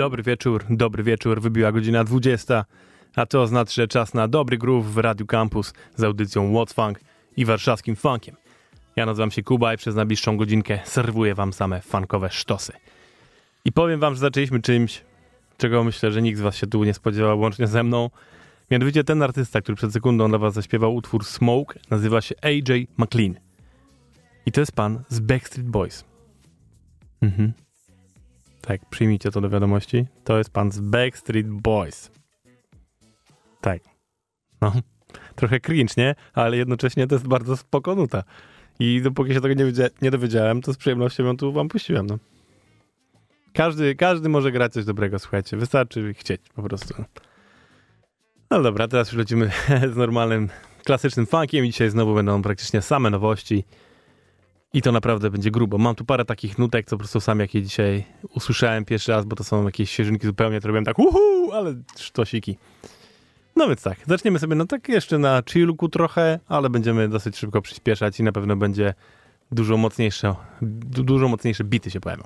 Dobry wieczór, dobry wieczór, wybiła godzina 20, a to oznacza, że czas na dobry groove w Radiu Campus z audycją What's Funk i warszawskim funkiem. Ja nazywam się Kuba i przez najbliższą godzinkę serwuję wam same funkowe sztosy. I powiem wam, że zaczęliśmy czymś, czego myślę, że nikt z was się tu nie spodziewał, łącznie ze mną. Mianowicie ten artysta, który przed sekundą dla was zaśpiewał utwór Smoke, nazywa się AJ McLean. I to jest pan z Backstreet Boys. Mhm. Tak, przyjmijcie to do wiadomości. To jest pan z Backstreet Boys. Tak. No, trochę cringe, nie? Ale jednocześnie to jest bardzo spoko nuta. I dopóki się tego nie, nie dowiedziałem, to z przyjemnością ją tu wam puściłem, no. Każdy, każdy może grać coś dobrego, słuchajcie. Wystarczy chcieć po prostu. No dobra, teraz już lecimy z normalnym, klasycznym funkiem. Dzisiaj znowu będą praktycznie same nowości. I to naprawdę będzie grubo. Mam tu parę takich nutek, co po prostu sam jakie dzisiaj usłyszałem pierwszy raz, bo to są jakieś świeżynki zupełnie, to robiłem tak uhu, ale sztosiki. No więc tak, zaczniemy sobie no tak jeszcze na chillku trochę, ale będziemy dosyć szybko przyspieszać i na pewno będzie dużo mocniejsze, du dużo mocniejsze bity się pojawią.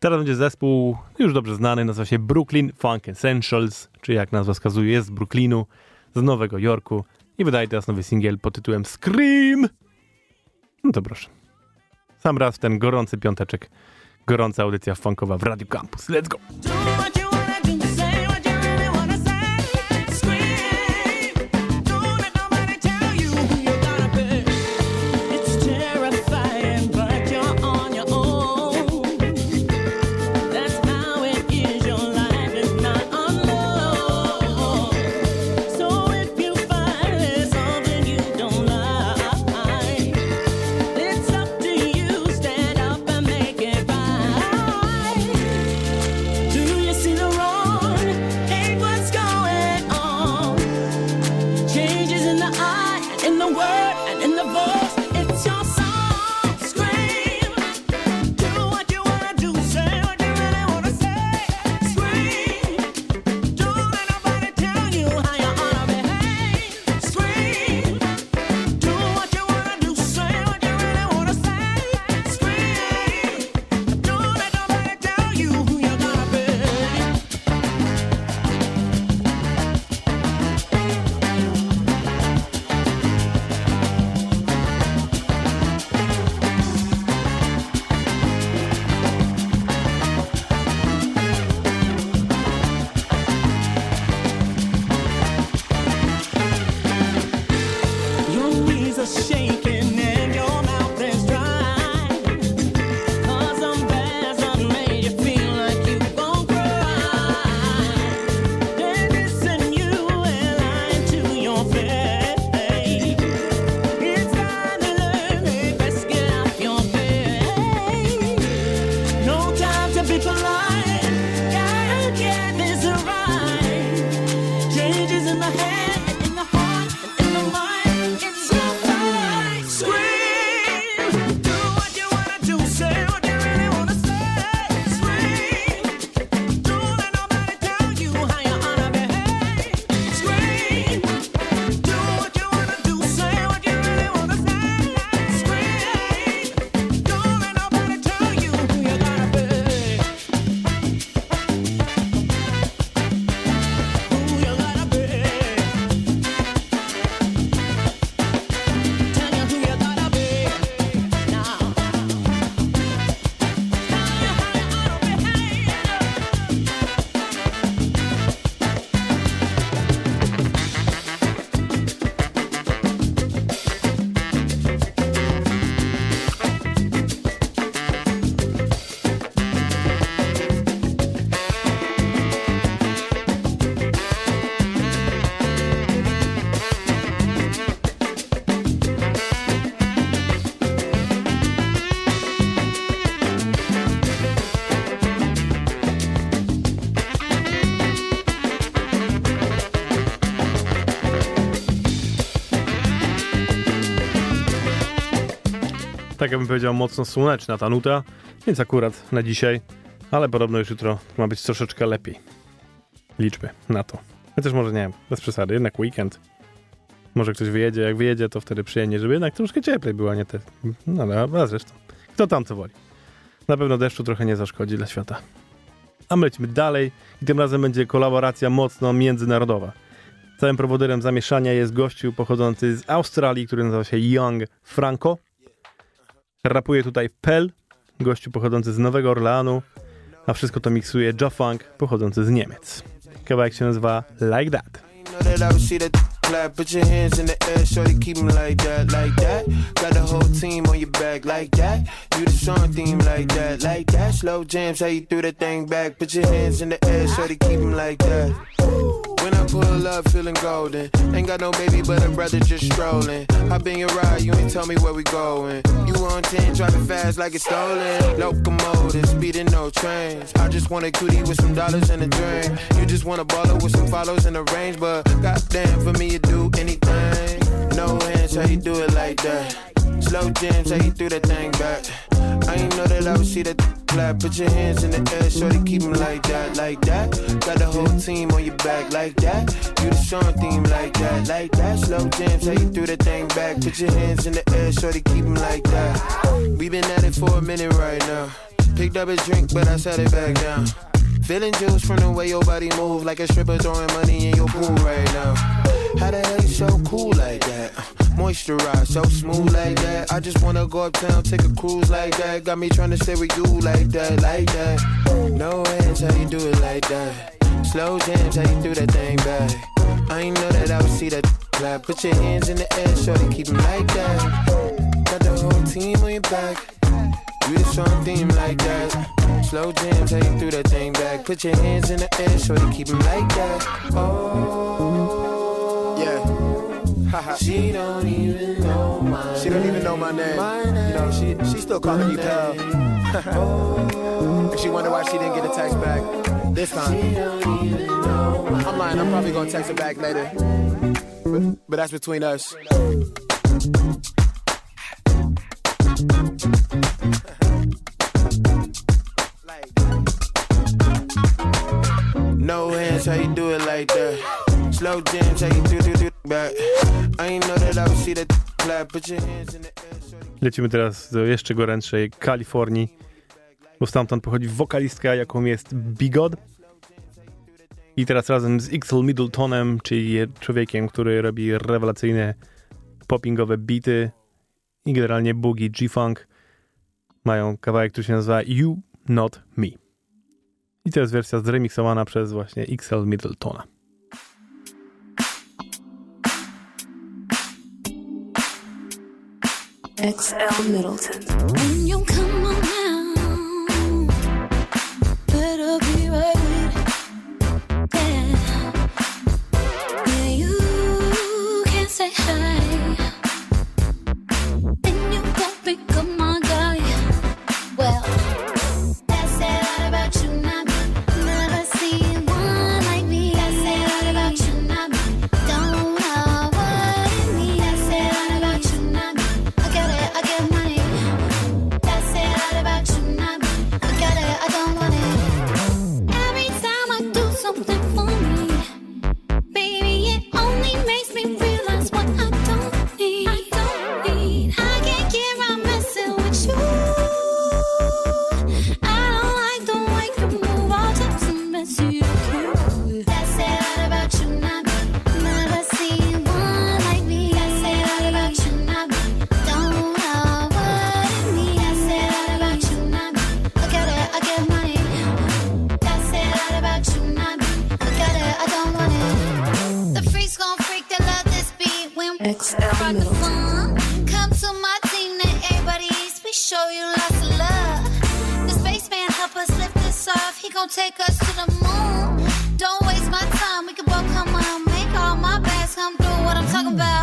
Teraz będzie zespół już dobrze znany, nazywa się Brooklyn Funk Essentials, czy jak nazwa wskazuje jest z Brooklynu, z Nowego Jorku i wydaje teraz nowy singiel pod tytułem Scream. No to proszę. Sam raz w ten gorący piąteczek, gorąca audycja funkowa w Radio Campus. Let's go! Tak jakbym powiedział, mocno słoneczna ta nuta, więc akurat na dzisiaj, ale podobno już jutro ma być troszeczkę lepiej. Liczby na to. Chociaż może nie wiem, bez przesady, jednak weekend. Może ktoś wyjedzie, jak wyjedzie, to wtedy przyjemnie, żeby jednak troszkę cieplej było, nie te... No ale a zresztą, kto tam co woli. Na pewno deszczu trochę nie zaszkodzi dla świata. A my lecimy dalej i tym razem będzie kolaboracja mocno międzynarodowa. Całym prowodyrem zamieszania jest gościu pochodzący z Australii, który nazywa się Young Franco. Rapuje tutaj Pell, gościu pochodzący z Nowego Orleanu, a wszystko to miksuje Joe Funk, pochodzący z Niemiec. Kawałek się nazywa Like That. clap. Put your hands in the air, shorty, keep 'em like that, like that. Got the whole team on your back, like that. You the like that, like that. Slow jams, how you threw thing back. Put your hands in the air, shorty, keep 'em like that. When I pull up, feeling golden. Ain't got no baby, but a brother just strolling. I been your ride, you ain't tell me where we going. You on 10, driving fast like it's stolen. Locomotive, speeding no trains. I just want a cutie with some dollars and a drink. You just want a baller with some follows and a range, but goddamn, for me, you do anything. No hands, how you do it like that? Slow jams, how you threw that thing back? I ain't know that I would see that clap. Put your hands in the air, shorty, keep 'em like that, like that. Got the whole team on your back, like that. You the song theme, like that, like that. Slow jams, how you threw that thing back? Put your hands in the air, shorty, keep 'em like that. We been at it for a minute right now. Picked up a drink, but I set it back down. Feeling juice from the way your body move, like a stripper throwing money in your pool right now. How the hell you so cool like that? Moisturize, so smooth like that. I just wanna go uptown, take a cruise like that. Got me tryna stay with you like that, like that. No hands, how you do it like that? Slow jams, how you do that thing back? I ain't know that I would see that clap. Put your hands in the air, shorty, keep 'em like that. Got the whole team on your back. You the song theme like that. Slow jams, how you threw that thing back. Put your hands in the air, shorty, keep 'em like that. Oh, yeah. she don't even know my She don't even know my name. You know, she she still calling me pal. and she wonder why she didn't get a text back this time. I'm lying. I'm probably gonna text her back later. But, but that's between us. No hands, how you do it like that? Slow jams, how you do do do back? I ain't know that I would see that. Put your hands in the air. Lecimy teraz do jeszcze gorętszej Kalifornii, bo stamtąd pochodzi wokalistka, jaką jest Bigod. I teraz razem z XL Middletonem, czyli człowiekiem, który robi rewelacyjne poppingowe beaty i generalnie boogie G-Funk, mają kawałek, który się nazywa You Not Me. I to jest wersja zremiksowana przez właśnie XL Middletona. XL Middleton. Talking about?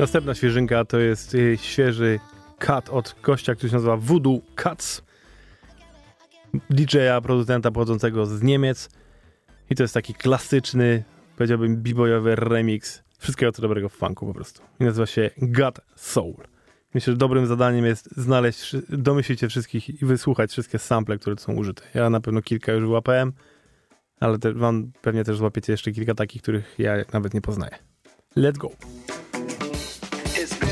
Następna świeżynka to jest y, świeży cut od gościa, który się nazywa Voodoo Cuts. DJ-a, producenta pochodzącego z Niemiec. I to jest taki klasyczny, powiedziałbym, b-boyowy remix wszystkiego co dobrego w funku po prostu. I nazywa się God Soul. Myślę, że dobrym zadaniem jest znaleźć, domyślić się wszystkich i wysłuchać wszystkie sample, które są użyte. Ja na pewno kilka już wyłapałem, ale te, wam pewnie też złapiecie jeszcze kilka takich, których ja nawet nie poznaję. Let's go.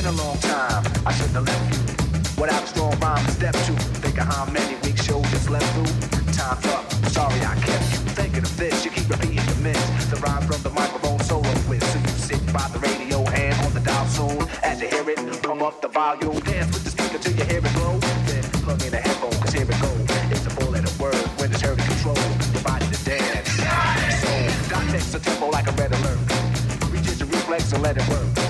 A long time. I shouldn't have left you without a strong rhyme to step to. Think of how many weeks shows just left through. Time's up. Sorry I kept you thinking of this. You keep repeating the miss. The rhyme from the microphone solo with. So you sit by the radio and on the dial soon. As you hear it, come up the volume. Dance with the speaker till you hear it blow. Then plug in a headphone, cause here it goes. It's a four letter word when it's heard in control. Your body to dance. So, dot text a tempo like a red alert. Reach into reflex and let it work.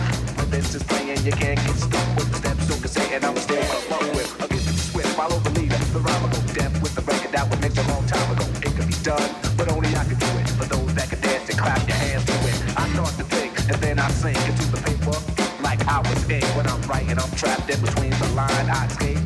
Is playing, you can't get stuck with the steps. So can say, and I'ma still come up with. Get to the swift, follow the leader. The rhyme will go deaf with the record that was mixed a long time ago. It could be done, but only I can do it. For those that can dance and clap your hands to it. I start to think, and then I sink into the paper. Like I was in when I'm writing, I'm trapped in between the line. I escape.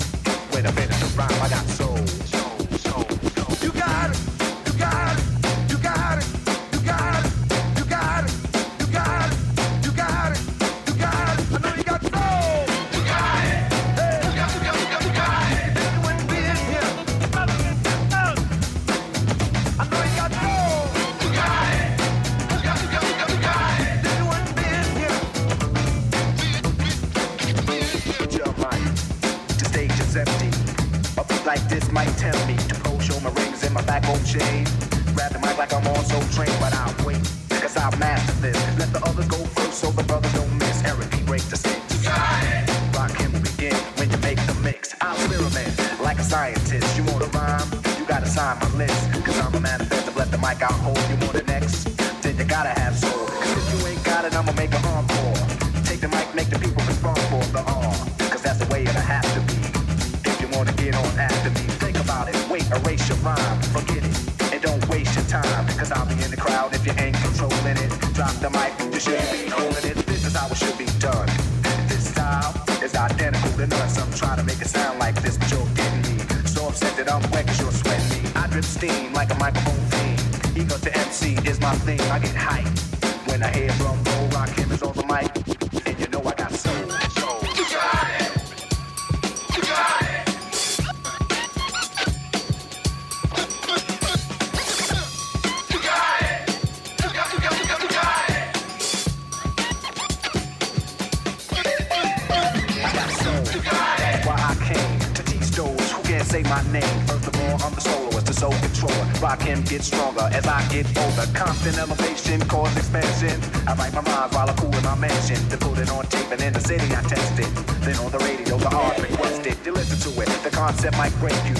Say my name. All, I'm the soloist, the soul controller. Rock him, get stronger as I get older. Constant elevation, cause expansion. I write my rhymes while I cool in my mansion. To put it on tape and in the city I test it. Then on the radio, the art requested. You listen to it, the concept might break you.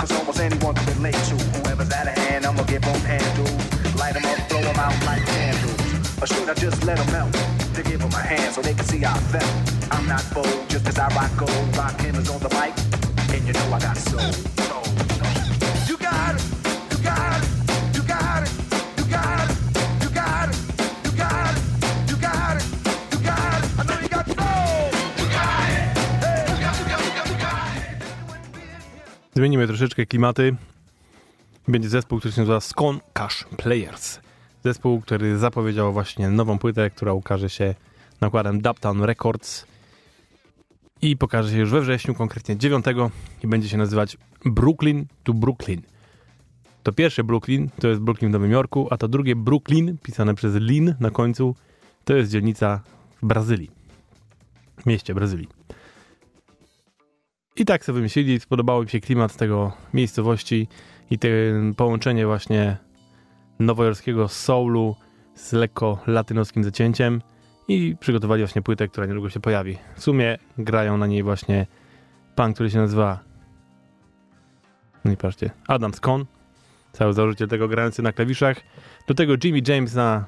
Cause almost anyone can relate to whoever's out of hand. I'ma give them handles. Light them up, throw them out like candles. Or should I just let them melt? To give them a hand so they can see I felt. I'm not bold just as I rock gold. Rock is on the mic. Zmienimy troszeczkę klimaty. Będzie zespół, który się nazywa Skon Cash Players. Zespół, który zapowiedział właśnie nową płytę, która ukaże się nakładem Daptown Records i pokaże się już we wrześniu, konkretnie 9 i będzie się nazywać Brooklyn to Brooklyn. To pierwsze Brooklyn to jest Brooklyn w Nowym Jorku, a to drugie Brooklyn, pisane przez Lin na końcu, to jest dzielnica w Brazylii. W mieście Brazylii. I tak sobie wymyślili, spodobało mi się klimat tego miejscowości i to połączenie właśnie nowojorskiego soulu z lekko latynoskim zacięciem i przygotowali właśnie płytę, która niedługo się pojawi. W sumie grają na niej właśnie pan, który się nazywa no i patrzcie, Adam Scon, cały założyciel tego grający na klawiszach. Do tego Jimmy James na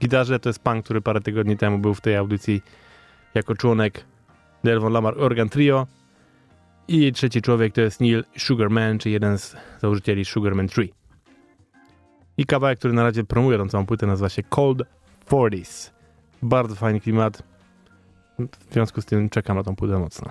gitarze, to jest pan, który parę tygodni temu był w tej audycji jako członek Delvon Lamar Organ Trio. I trzeci człowiek to jest Neil Sugarman, czy jeden z założycieli Sugarman Tree. I kawałek, który na razie promuje tą całą płytę, nazywa się Cold 40s. Bardzo fajny klimat. W związku z tym czekam na tą płytę mocno.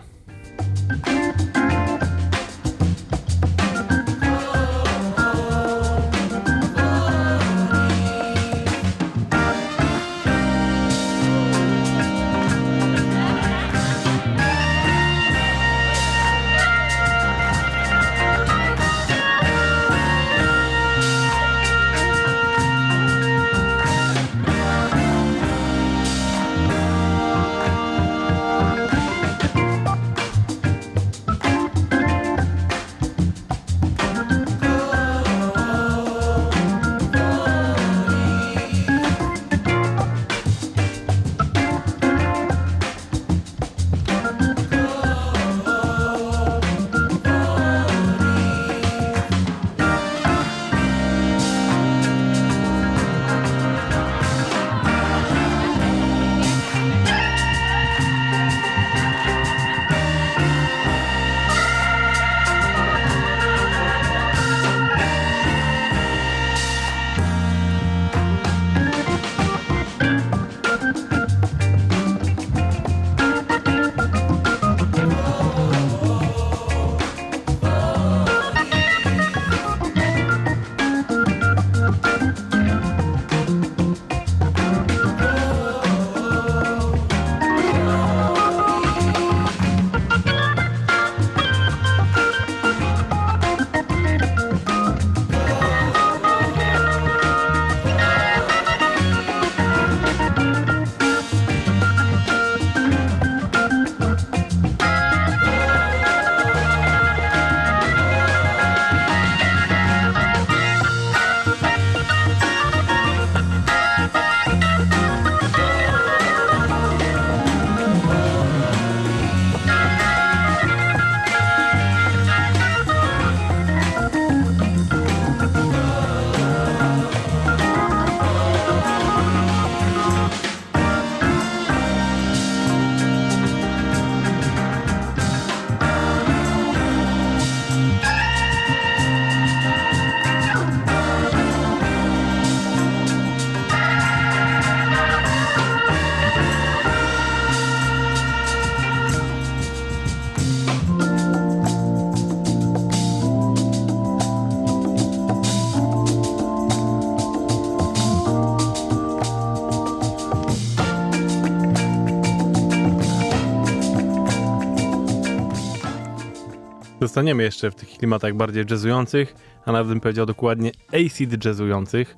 Zostaniemy jeszcze w tych klimatach bardziej jazzujących, a nawet bym powiedział dokładnie acid jazzujących.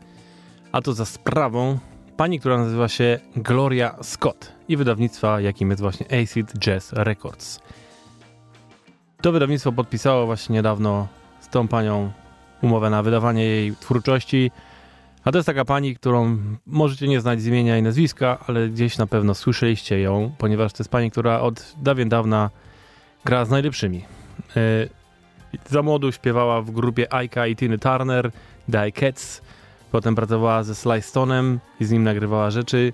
A to za sprawą pani, która nazywa się Gloria Scott i wydawnictwa, jakim jest właśnie Acid Jazz Records. To wydawnictwo podpisało właśnie niedawno z tą panią umowę na wydawanie jej twórczości. A to jest taka pani, którą możecie nie znać z imienia i nazwiska, ale gdzieś na pewno słyszeliście ją, ponieważ to jest pani, która od dawien dawna gra z najlepszymi. E, Za młodu śpiewała w grupie Aika i Tiny Turner, Die Cats. Potem pracowała ze Sly Stone'em i z nim nagrywała rzeczy.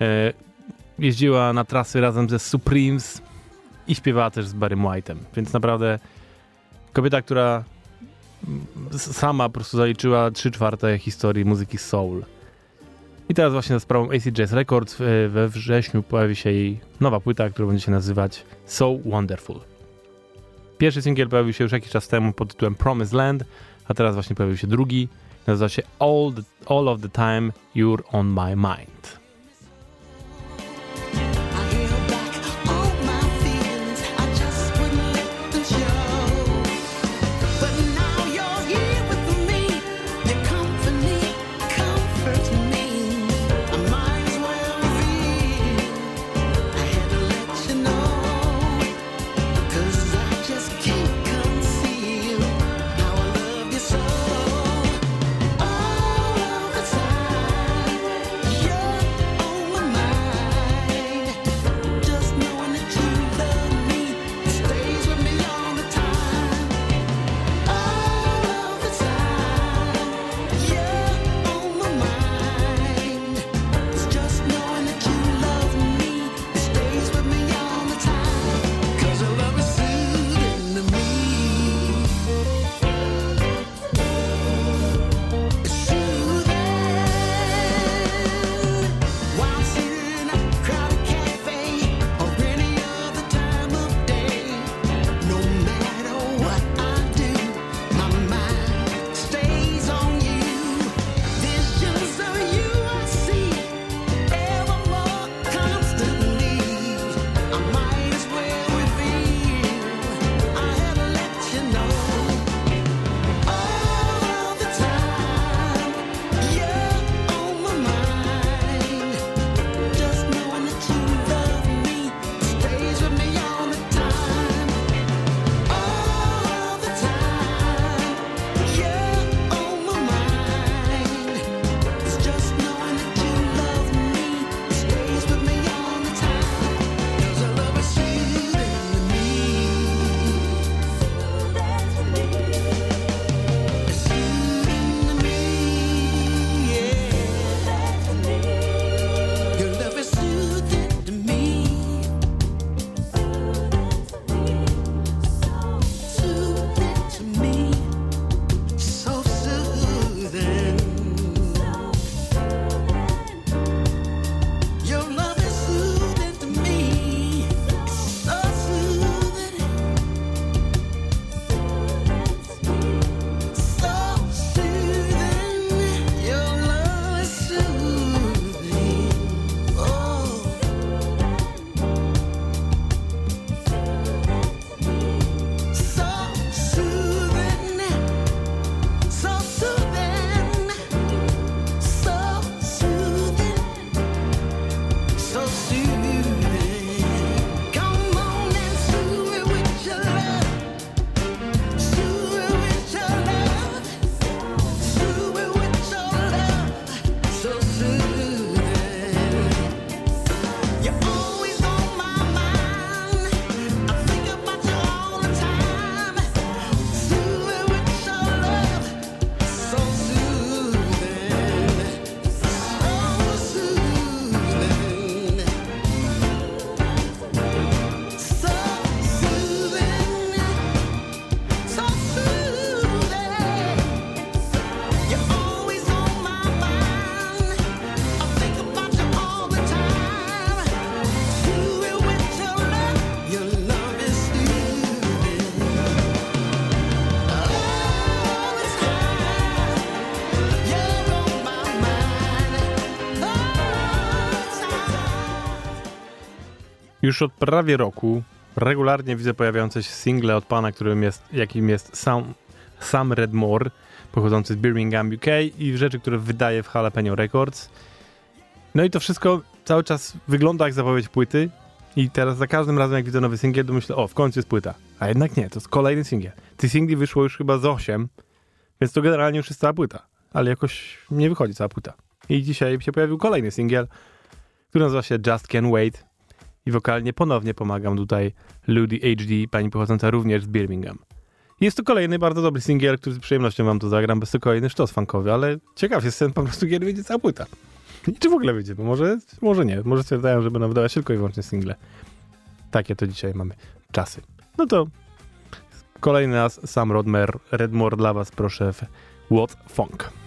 E, Jeździła na trasy razem ze Supremes i śpiewała też z Barrym White'em. Więc naprawdę kobieta, która sama po prostu zaliczyła 3 czwarte historii muzyki soul. I teraz właśnie za sprawą AC Jazz Records e, we wrześniu pojawi się jej nowa płyta, która będzie się nazywać So Wonderful. Pierwszy singiel pojawił się już jakiś czas temu pod tytułem Promised Land, a teraz właśnie pojawił się drugi. Nazywa się All, the, All of the Time You're on My Mind. Już od prawie roku regularnie widzę pojawiające się single od pana, którym jest, jakim jest Sam, Sam Redmore, pochodzący z Birmingham, UK i rzeczy, które wydaje w Jalapeno Records. No i to wszystko cały czas wygląda jak zapowiedź płyty i teraz za każdym razem jak widzę nowy singiel, to myślę, o, w końcu jest płyta. A jednak nie, to jest kolejny singiel. Tych singli wyszło już chyba z 8, więc to generalnie już jest cała płyta. Ale jakoś nie wychodzi cała płyta. I dzisiaj się pojawił kolejny singiel, który nazywa się Just Can Wait. I wokalnie ponownie pomagam tutaj Ludi HD, pani pochodząca również z Birmingham. Jest to kolejny bardzo dobry singiel, który z przyjemnością wam to zagram, bez to kolejny sztos funkowy, ale ciekaw jestem po prostu, kiedy wyjdzie cała płyta. I czy w ogóle wyjdzie, bo może, może nie. Może stwierdzają, że będą wydawać tylko i wyłącznie single. Takie to dzisiaj mamy czasy. No to kolejny raz sam Rodmer, Redmore dla was proszę w What Funk.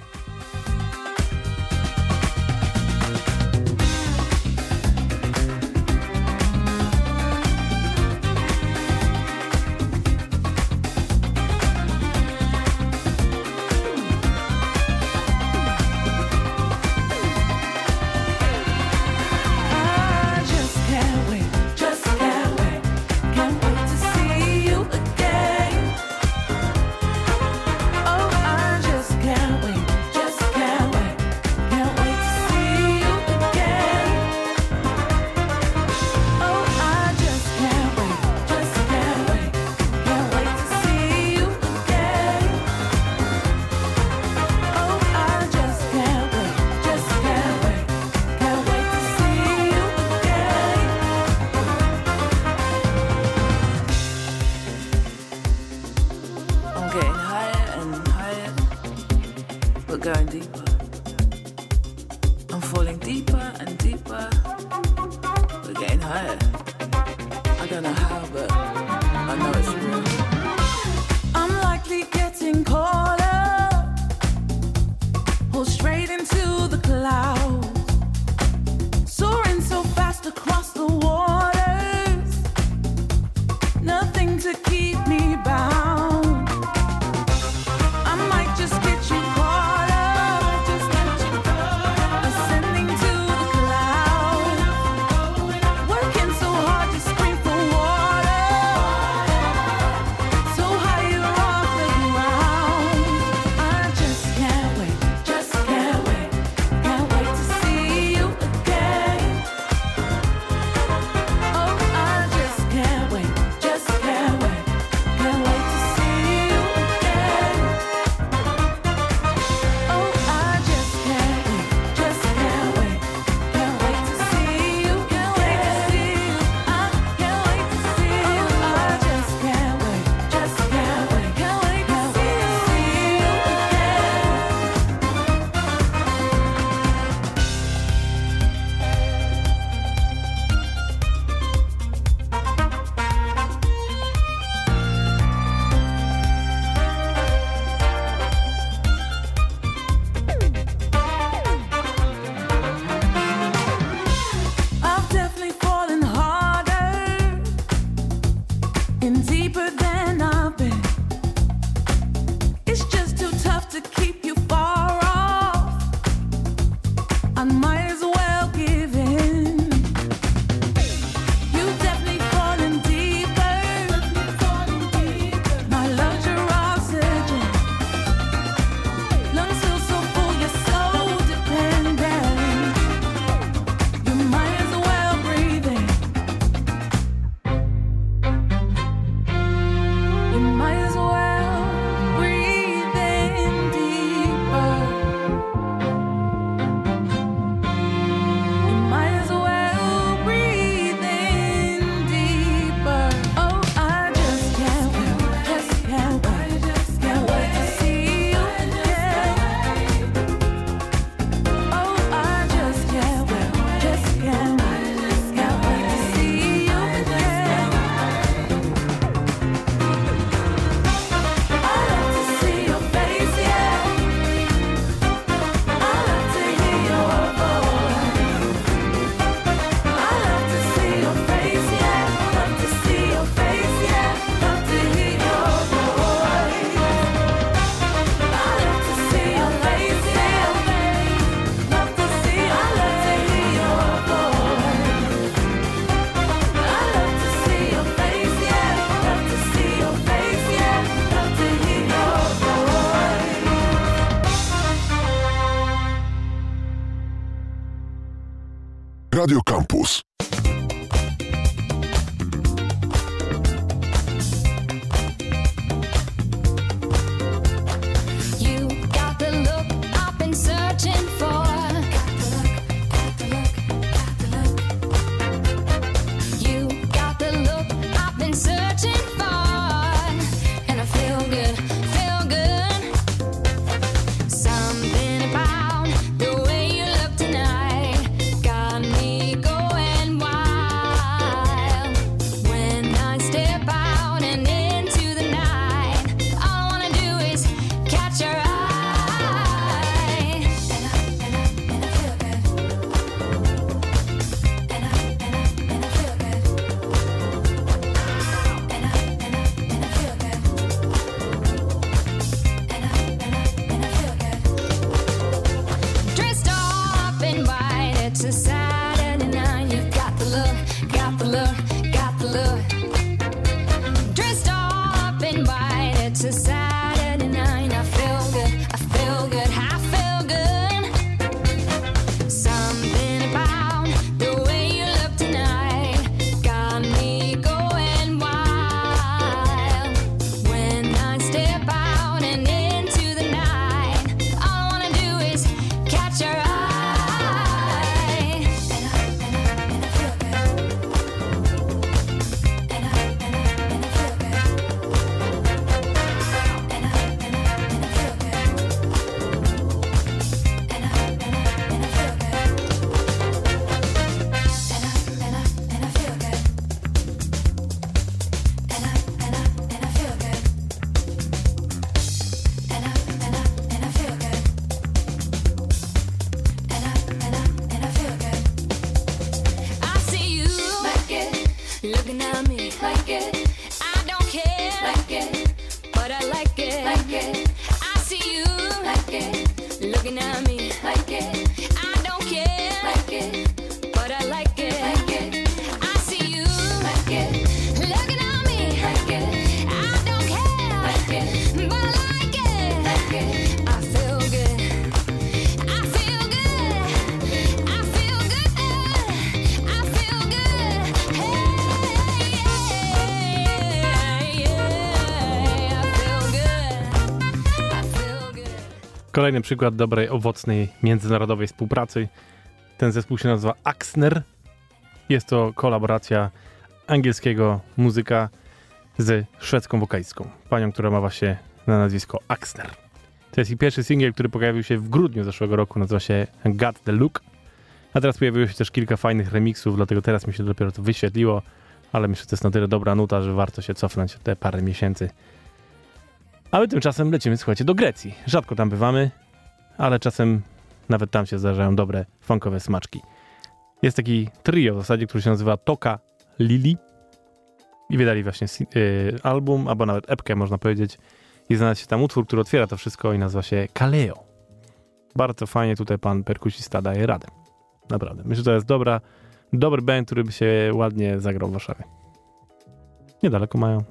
Kolejny przykład dobrej, owocnej, międzynarodowej współpracy. Ten zespół się nazywa Axner. Jest to kolaboracja angielskiego muzyka z szwedzką wokalistką. Panią, która ma właśnie na nazwisko Axner. To jest jej pierwszy singiel, który pojawił się w grudniu zeszłego roku. Nazywa się Got the Look. A teraz pojawiło się też kilka fajnych remixów, dlatego teraz mi się dopiero to wyświetliło. Ale myślę, że to jest na tyle dobra nuta, że warto się cofnąć te parę miesięcy. A my tymczasem lecimy, słuchajcie, do Grecji. Rzadko tam bywamy, ale czasem nawet tam się zdarzają dobre funkowe smaczki. Jest taki trio w zasadzie, który się nazywa Toka Lili i wydali właśnie si- y, album, albo nawet epkę można powiedzieć i znalazł się tam utwór, który otwiera to wszystko i nazywa się Kaleo. Bardzo fajnie tutaj pan perkusista daje radę. Naprawdę. Myślę, że to jest dobra, dobry band, który by się ładnie zagrał w Warszawie. Niedaleko mają.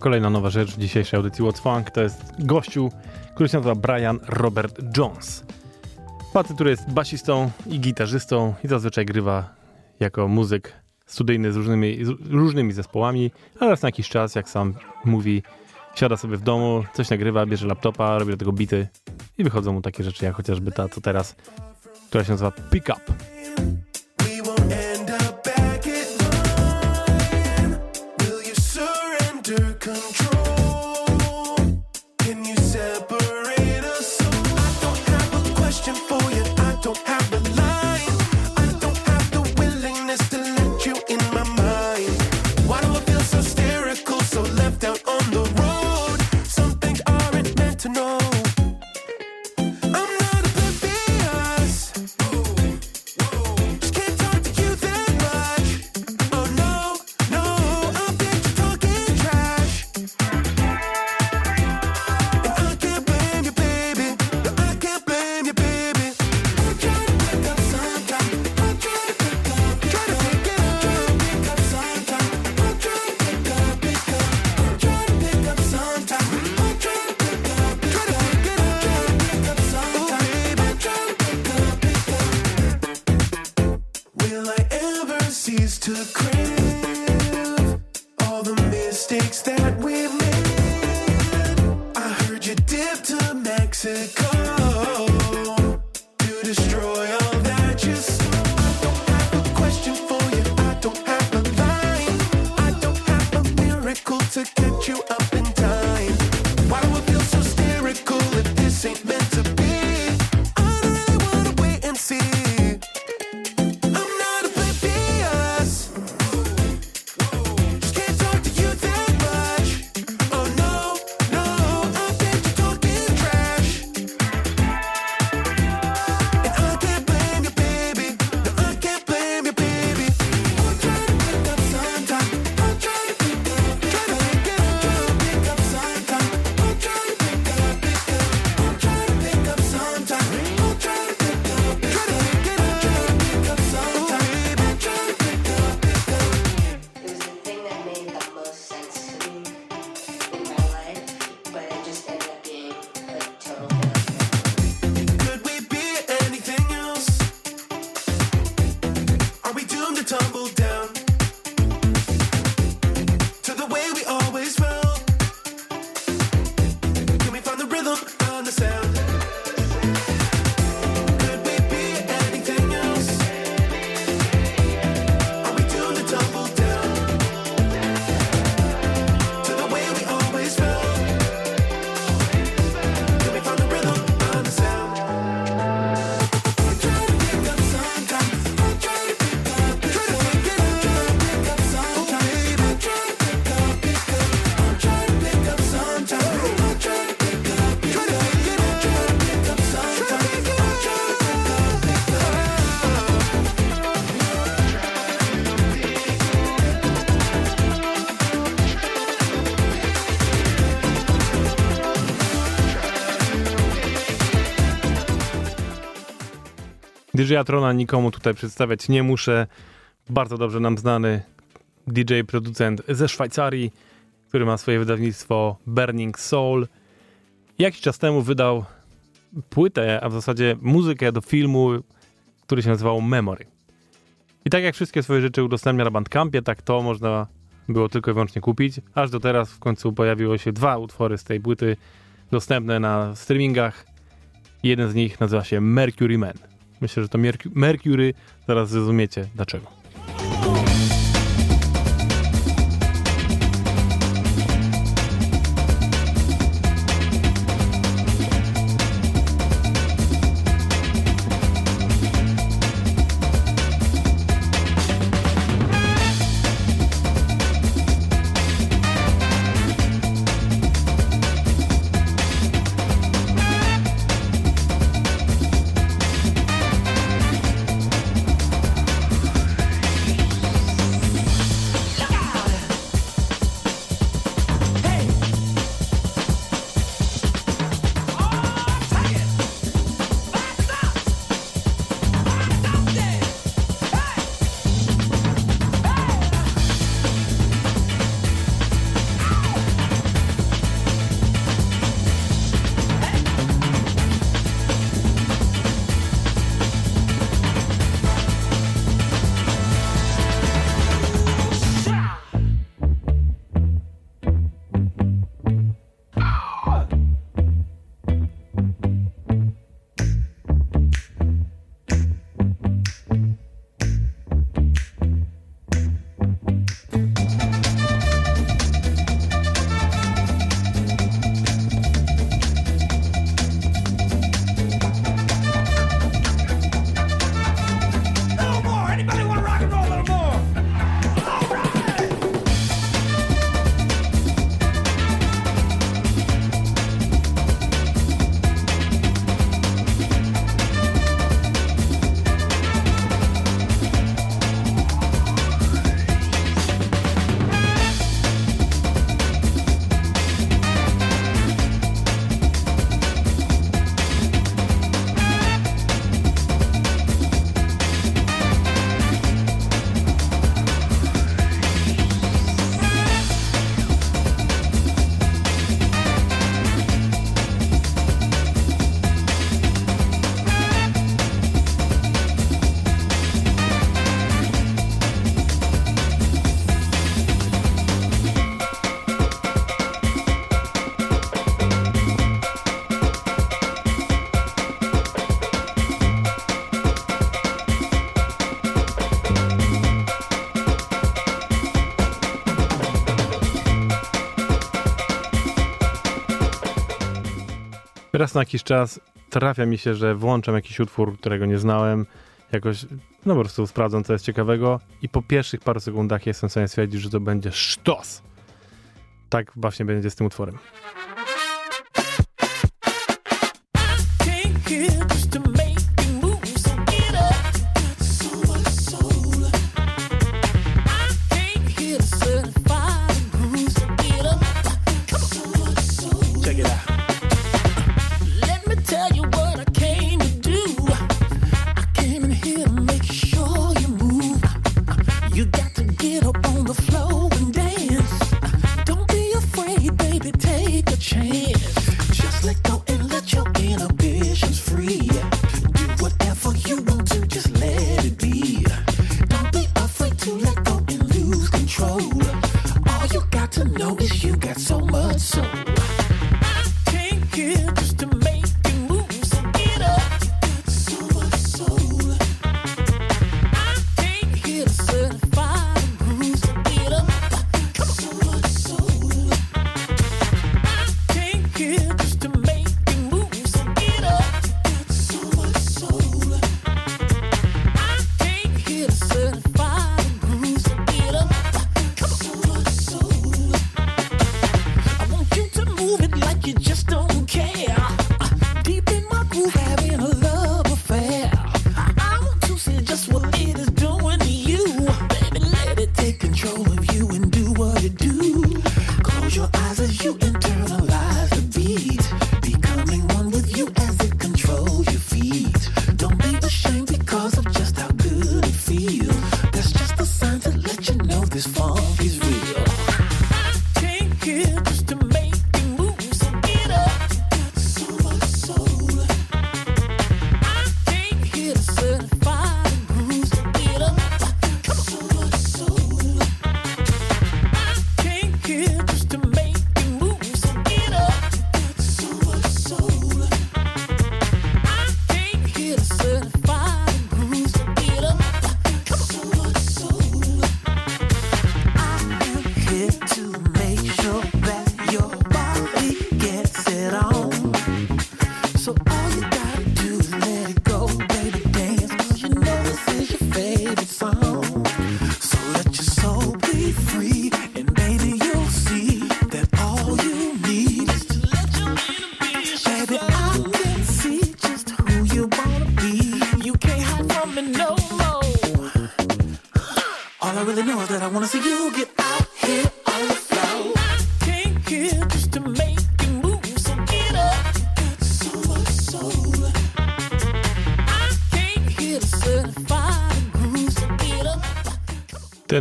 kolejna nowa rzecz w dzisiejszej audycji What's Funk. To jest gościu, który się nazywa Brian Robert Jones. Paty, który jest basistą i gitarzystą i zazwyczaj grywa jako muzyk studyjny z różnymi, z różnymi zespołami, ale raz na jakiś czas, jak sam mówi, siada sobie w domu, coś nagrywa, bierze laptopa, robi do tego bity i wychodzą mu takie rzeczy jak chociażby ta, co teraz, która się nazywa pickup. mistakes that we made. I heard you dip to Mexico to destroy all that you. I don't have a question for you. I don't have a line. I don't have a miracle to. DJ Atrona nikomu tutaj przedstawiać nie muszę. Bardzo dobrze nam znany DJ, producent ze Szwajcarii, który ma swoje wydawnictwo Burning Soul. Jakiś czas temu wydał płytę, a w zasadzie muzykę do filmu, który się nazywał Memory. I tak jak wszystkie swoje rzeczy udostępnia na Bandcampie, tak to można było tylko i wyłącznie kupić. Aż do teraz w końcu pojawiło się dwa utwory z tej płyty dostępne na streamingach. Jeden z nich nazywa się Mercury Man. Myślę, że to Mercury zaraz zrozumiecie dlaczego. Raz na jakiś czas trafia mi się, że włączam jakiś utwór, którego nie znałem, jakoś, no po prostu sprawdzam, co jest ciekawego i po pierwszych paru sekundach jestem w stanie stwierdzić, że to będzie sztos. Tak właśnie będzie z tym utworem.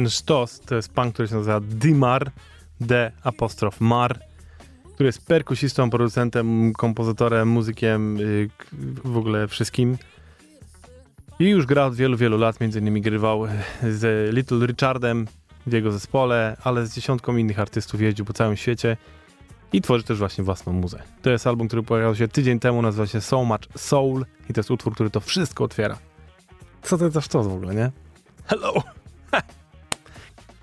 Ten sztos to jest pan, który się nazywa Dimar, D apostrof Mar, który jest perkusistą, producentem, kompozytorem, muzykiem, y, w ogóle wszystkim. I już gra od wielu, wielu lat, między innymi grywał z Little Richardem w jego zespole, ale z dziesiątką innych artystów jeździł po całym świecie i tworzy też właśnie własną muzę. To jest album, który pojawił się tydzień temu, nazywa się So Much Soul i to jest utwór, który to wszystko otwiera. Co to jest za sztos w ogóle, nie? Hello!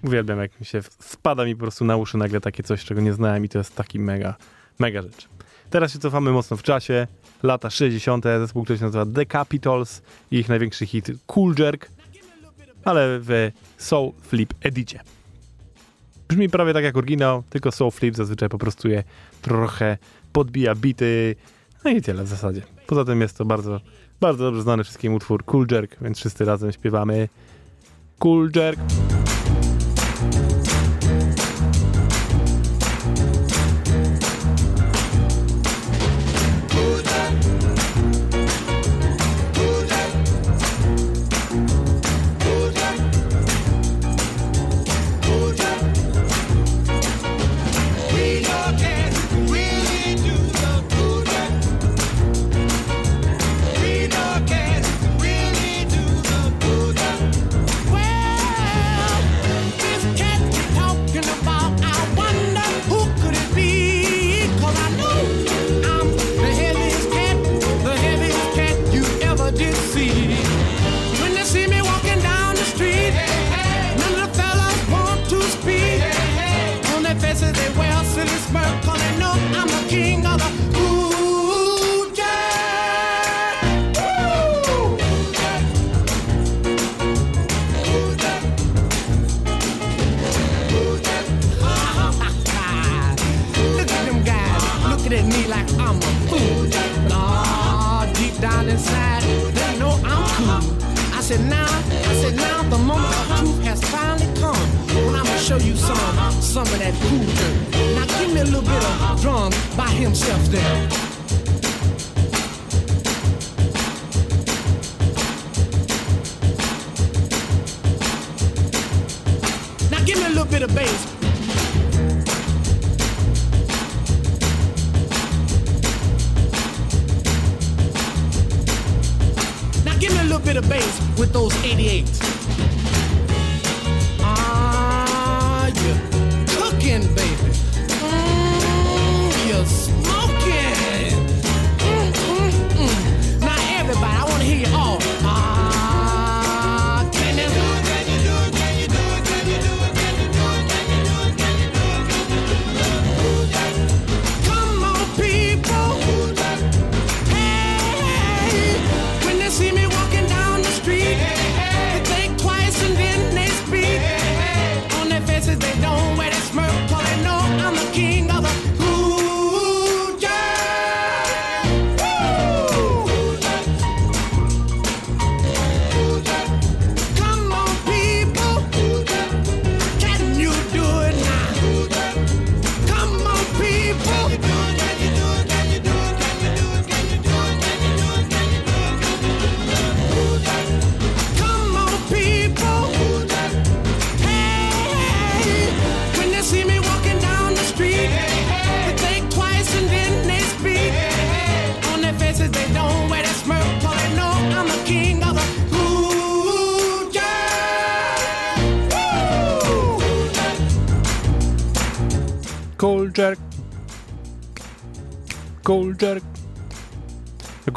Uwielbiam, jak mi się spada mi po prostu na uszy nagle takie coś, czego nie znałem i to jest taki mega, mega rzecz. Teraz się cofamy mocno w czasie. Lata 60. Zespół, który się nazywa The Capitals i ich największy hit Cool Jerk, ale w Soul Flip edicie. Brzmi prawie tak jak oryginał, tylko Soul Flip zazwyczaj po prostu je trochę podbija bity. No i tyle w zasadzie. Poza tym jest to bardzo, bardzo dobrze znany wszystkim utwór Cool Jerk, więc wszyscy razem śpiewamy Cool Jerk.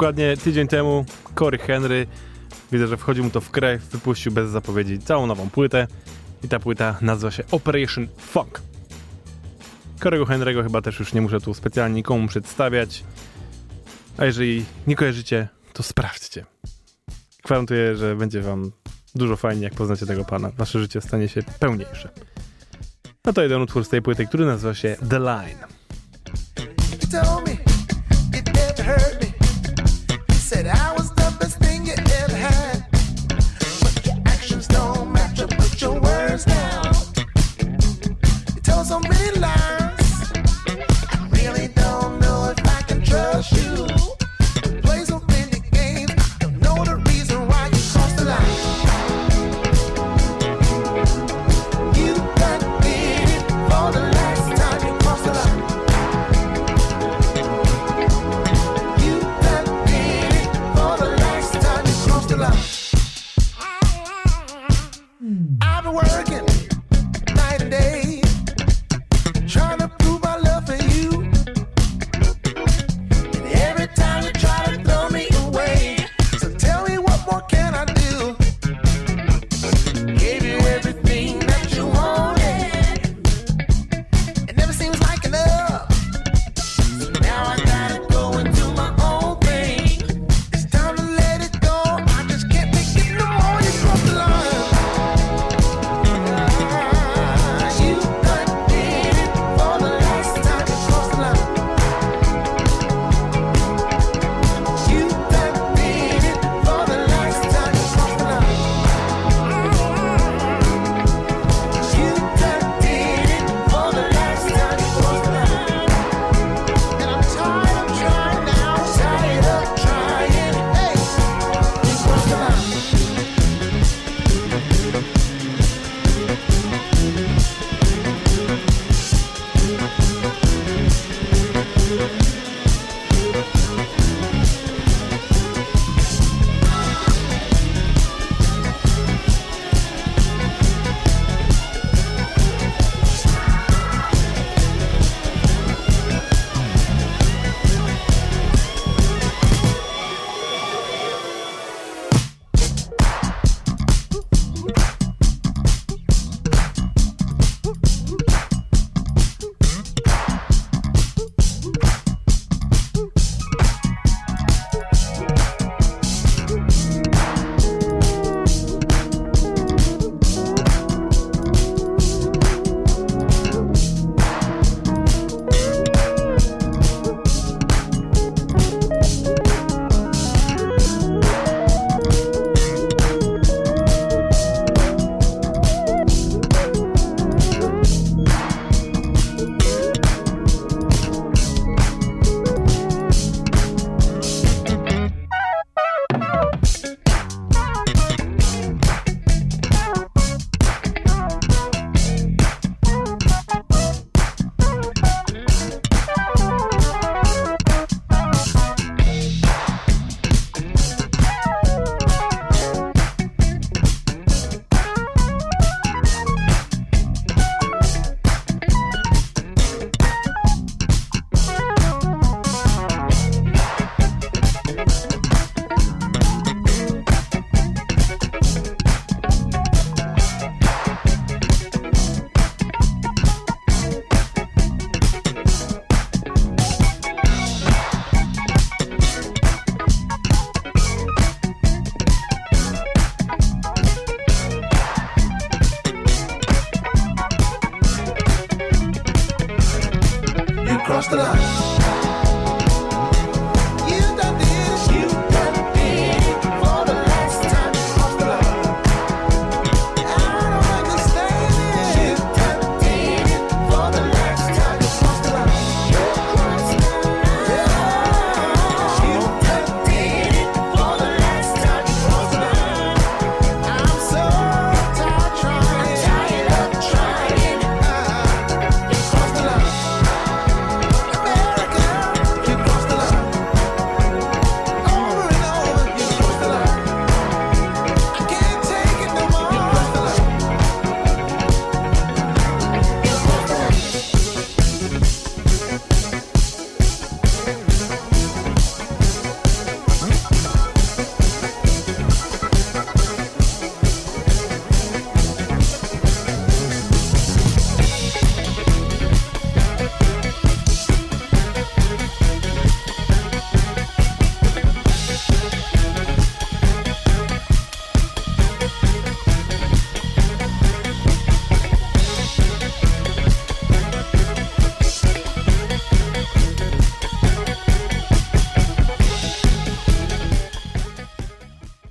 Dokładnie tydzień temu Corey Henry, widzę, że wchodzi mu to w krew, wypuścił bez zapowiedzi całą nową płytę i ta płyta nazywa się Operation Funk. Corego Henry'ego chyba też już nie muszę tu specjalnie nikomu przedstawiać, a jeżeli nie kojarzycie, to sprawdźcie. Gwarantuję, że będzie wam dużo fajnie, jak poznacie tego pana. Wasze życie stanie się pełniejsze. No to jeden utwór z tej płyty, który nazywa się The Line.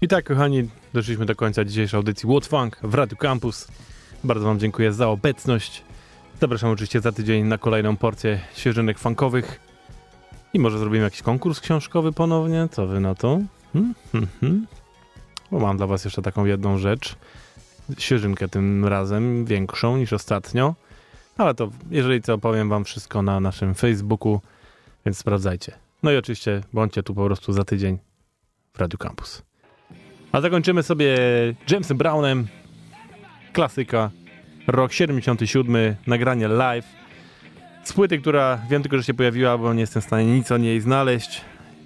Tak, kochani, doszliśmy do końca dzisiejszej audycji What Funk w Radio Campus. Bardzo Wam dziękuję za obecność. Zapraszam oczywiście za tydzień na kolejną porcję świeżynek funkowych. I może zrobimy jakiś konkurs książkowy ponownie? Co Wy na to? Hmm? Hmm, hmm. Bo mam dla Was jeszcze taką jedną rzecz. Świeżynkę tym razem, większą niż ostatnio. Ale to, jeżeli co, powiem Wam wszystko na naszym Facebooku, więc sprawdzajcie. No i oczywiście bądźcie tu po prostu za tydzień w Radio Campus. A zakończymy sobie Jamesem Brownem. Klasyka. Rok 77, nagranie live. Z płyty, która wiem tylko, że się pojawiła, bo nie jestem w stanie nic o niej znaleźć.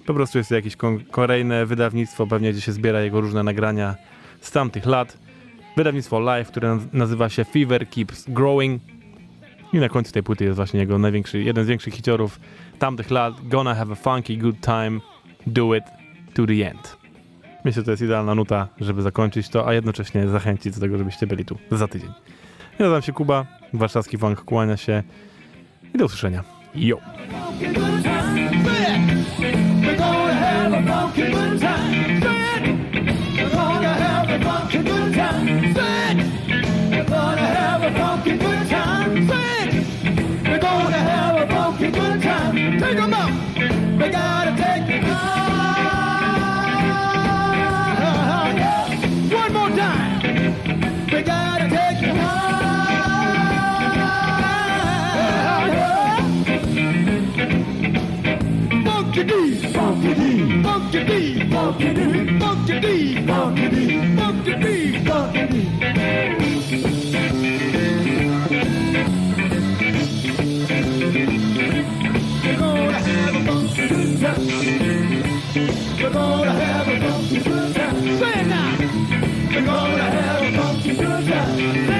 Po prostu jest to jakieś kolejne wydawnictwo, pewnie gdzie się zbiera jego różne nagrania z tamtych lat. Wydawnictwo live, które naz- nazywa się Fever Keeps Growing. I na końcu tej płyty jest właśnie jego największy, jeden z większych hiciorów tamtych lat. Gonna have a funky good time, do it to the end. Myślę, że to jest idealna nuta, żeby zakończyć to, a jednocześnie zachęcić do tego, żebyście byli tu za tydzień. Ja nazywam się Kuba, warszawski funk kłania się i do usłyszenia. Jo! Funky D, funky funky funky. We're gonna have a funky. We're gonna have a funky good time. Say it now. We're gonna have a funky good time.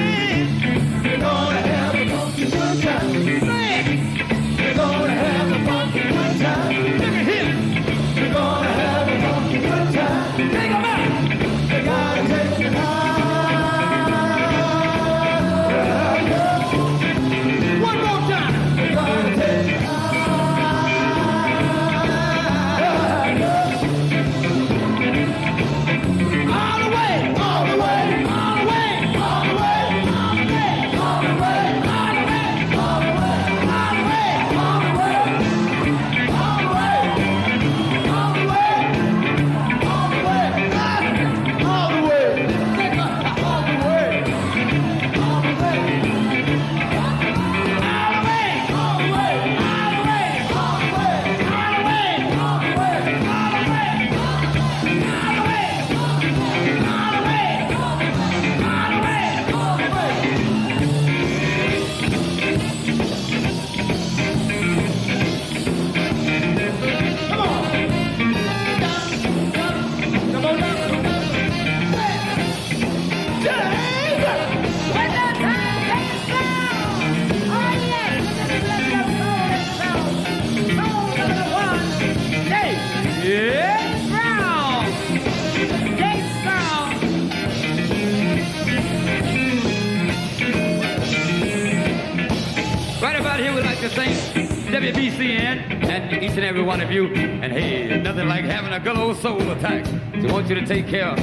Take care.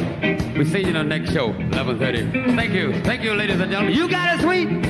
We see you in the next show, 11:30. Thank you, thank you, ladies and gentlemen. You got it, sweet.